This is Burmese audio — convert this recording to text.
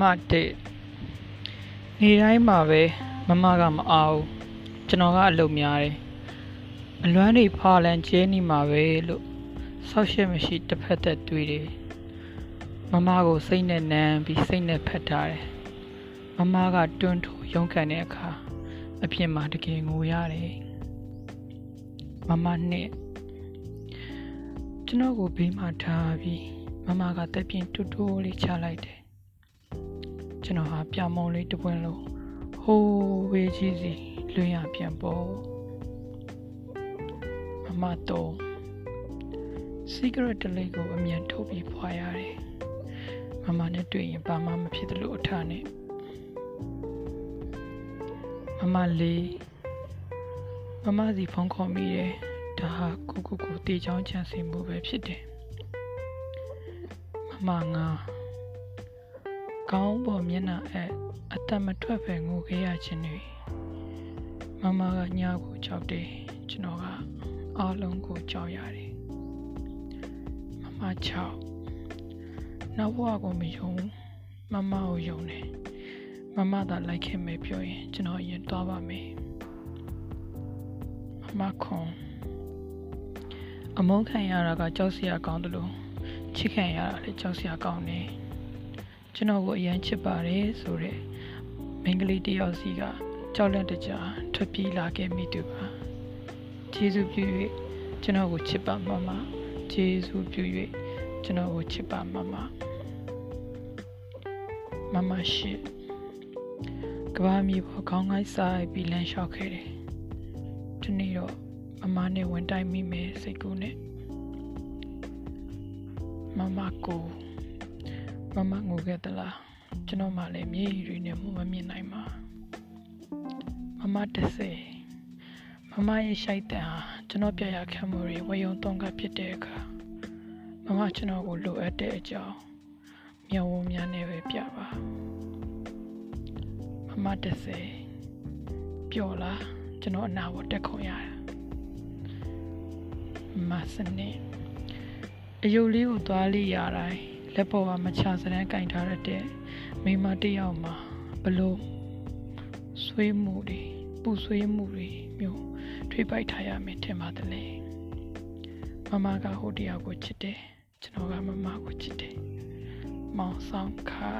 မတဲ့နေတိုင်းမှာပဲမမကမအားဘူးကျွန်တော်ကအလုပ်များတယ်အလွမ်းတွေဖာလန်ကျဲနေမှာပဲလို့ဆောက်ရှက်မရှိတစ်ဖက်သက်တွေးတယ်မမကိုစိတ်နဲ့နမ်းပြီးစိတ်နဲ့ဖက်ထားတယ်မမကတွန်းထိုးရုန်းကန်တဲ့အခါအပြင်မှာတကယ်ငိုရတယ်မမနဲ့ကျွန်တော်ကိုဘေးမှာထားပြီးမမကတက်ပြင်းတူတူလေးချလိုက်တယ် ကျွန်တော်ဟာပြမုံလေးတစ်ပွင့်လုံးဟိုးဝေးကြီးစီလွင်ရပြန်ပေါ်မမတော့ cigarette တစ်လေးကိုအမြန်ထုတ်ပြီးဖွာရတယ်မမနဲ့တွေ့ရင်ဘာမှမဖြစ်သလိုအထားနဲ့မမလေးမမစီဖုန်းခေါ်မိတယ်ဒါဟာကိုကိုကိုတေချောင်းချန်စင်မှုပဲဖြစ်တယ်မမငါ ကောင်းပေါ်မျက်နှာအပ်အသက်မထွက်ပဲငိုခဲ့ရခြင်းတွေမမကညာကိုကြောက်တယ်ကျွန်တော်ကအားလုံးကိုကြောက်ရတယ်မမချောက်နောက်ဘဝကိုမယုံမမကိုယုံတယ်မမသာလိုက်ခဲ့မယ်ပြောရင်ကျွန်တော်ရင်သွားပါမယ်မမခွန်အမုန်းခံရတာကကြောက်စရာကောင်းတယ်လို့ချစ်ခံရတာလည်းကြောက်စရာကောင်းတယ် ကျွန်တော်ကိုအရင်ချစ်ပါတယ်ဆိုတော့မိန်းကလေးတယောက်စီကကြောက်လန့်တကြထွက်ပြေးလာခဲ့မိသူပါကျေးဇူးပြု၍ကျွန်တော်ကိုချစ်ပါမမကျေးဇူးပြု၍ကျွန်တော်ကိုချစ်ပါမမမမရှိကဘာမီပေါ်ခေါင်းကိုင်းစားပြီးလမ်းလျှောက်ခဲ့တယ်ဒီနေ့တော့မမနဲ့ဝင်တိုက်မိမယ်စိတ်ကူးနဲ့မမကို မမငိုခဲ့သလားကျွန်တော်မှလည်းမြေရီတွေနဲ့မမမြင်နိုင်ပါမမတစေမမရဲ့ရှိုက်တန်ဟာကျွန်တော်ပြရခံမှုတွေဝေယုံတုံးကဖြစ်တဲ့အခါမမကျွန်တော်ကိုလိုအပ်တဲ့အကြောင်းမျက်ဝန်းများနဲ့ပဲပြပါမမတစေပျော်လားကျွန်တော်အနာကိုတက်ခုံရတာမစနေအယုတ်လေးကိုသွားလိရတိုင်း လက်ပေါ်ကမချစရန်ကင်ထားရတဲ့မိမတယောက်မှာဘလို့ဆွေးမှုတွေပူဆွေးမှုတွေမျိုးထွေးပိုက်ထားရမယ်ထင်ပါတယ်လေမမကဟိုတယောက်ကိုချစ်တယ်ကျွန်တော်ကမမကိုချစ်တယ်မောင်ဆောင်ခါ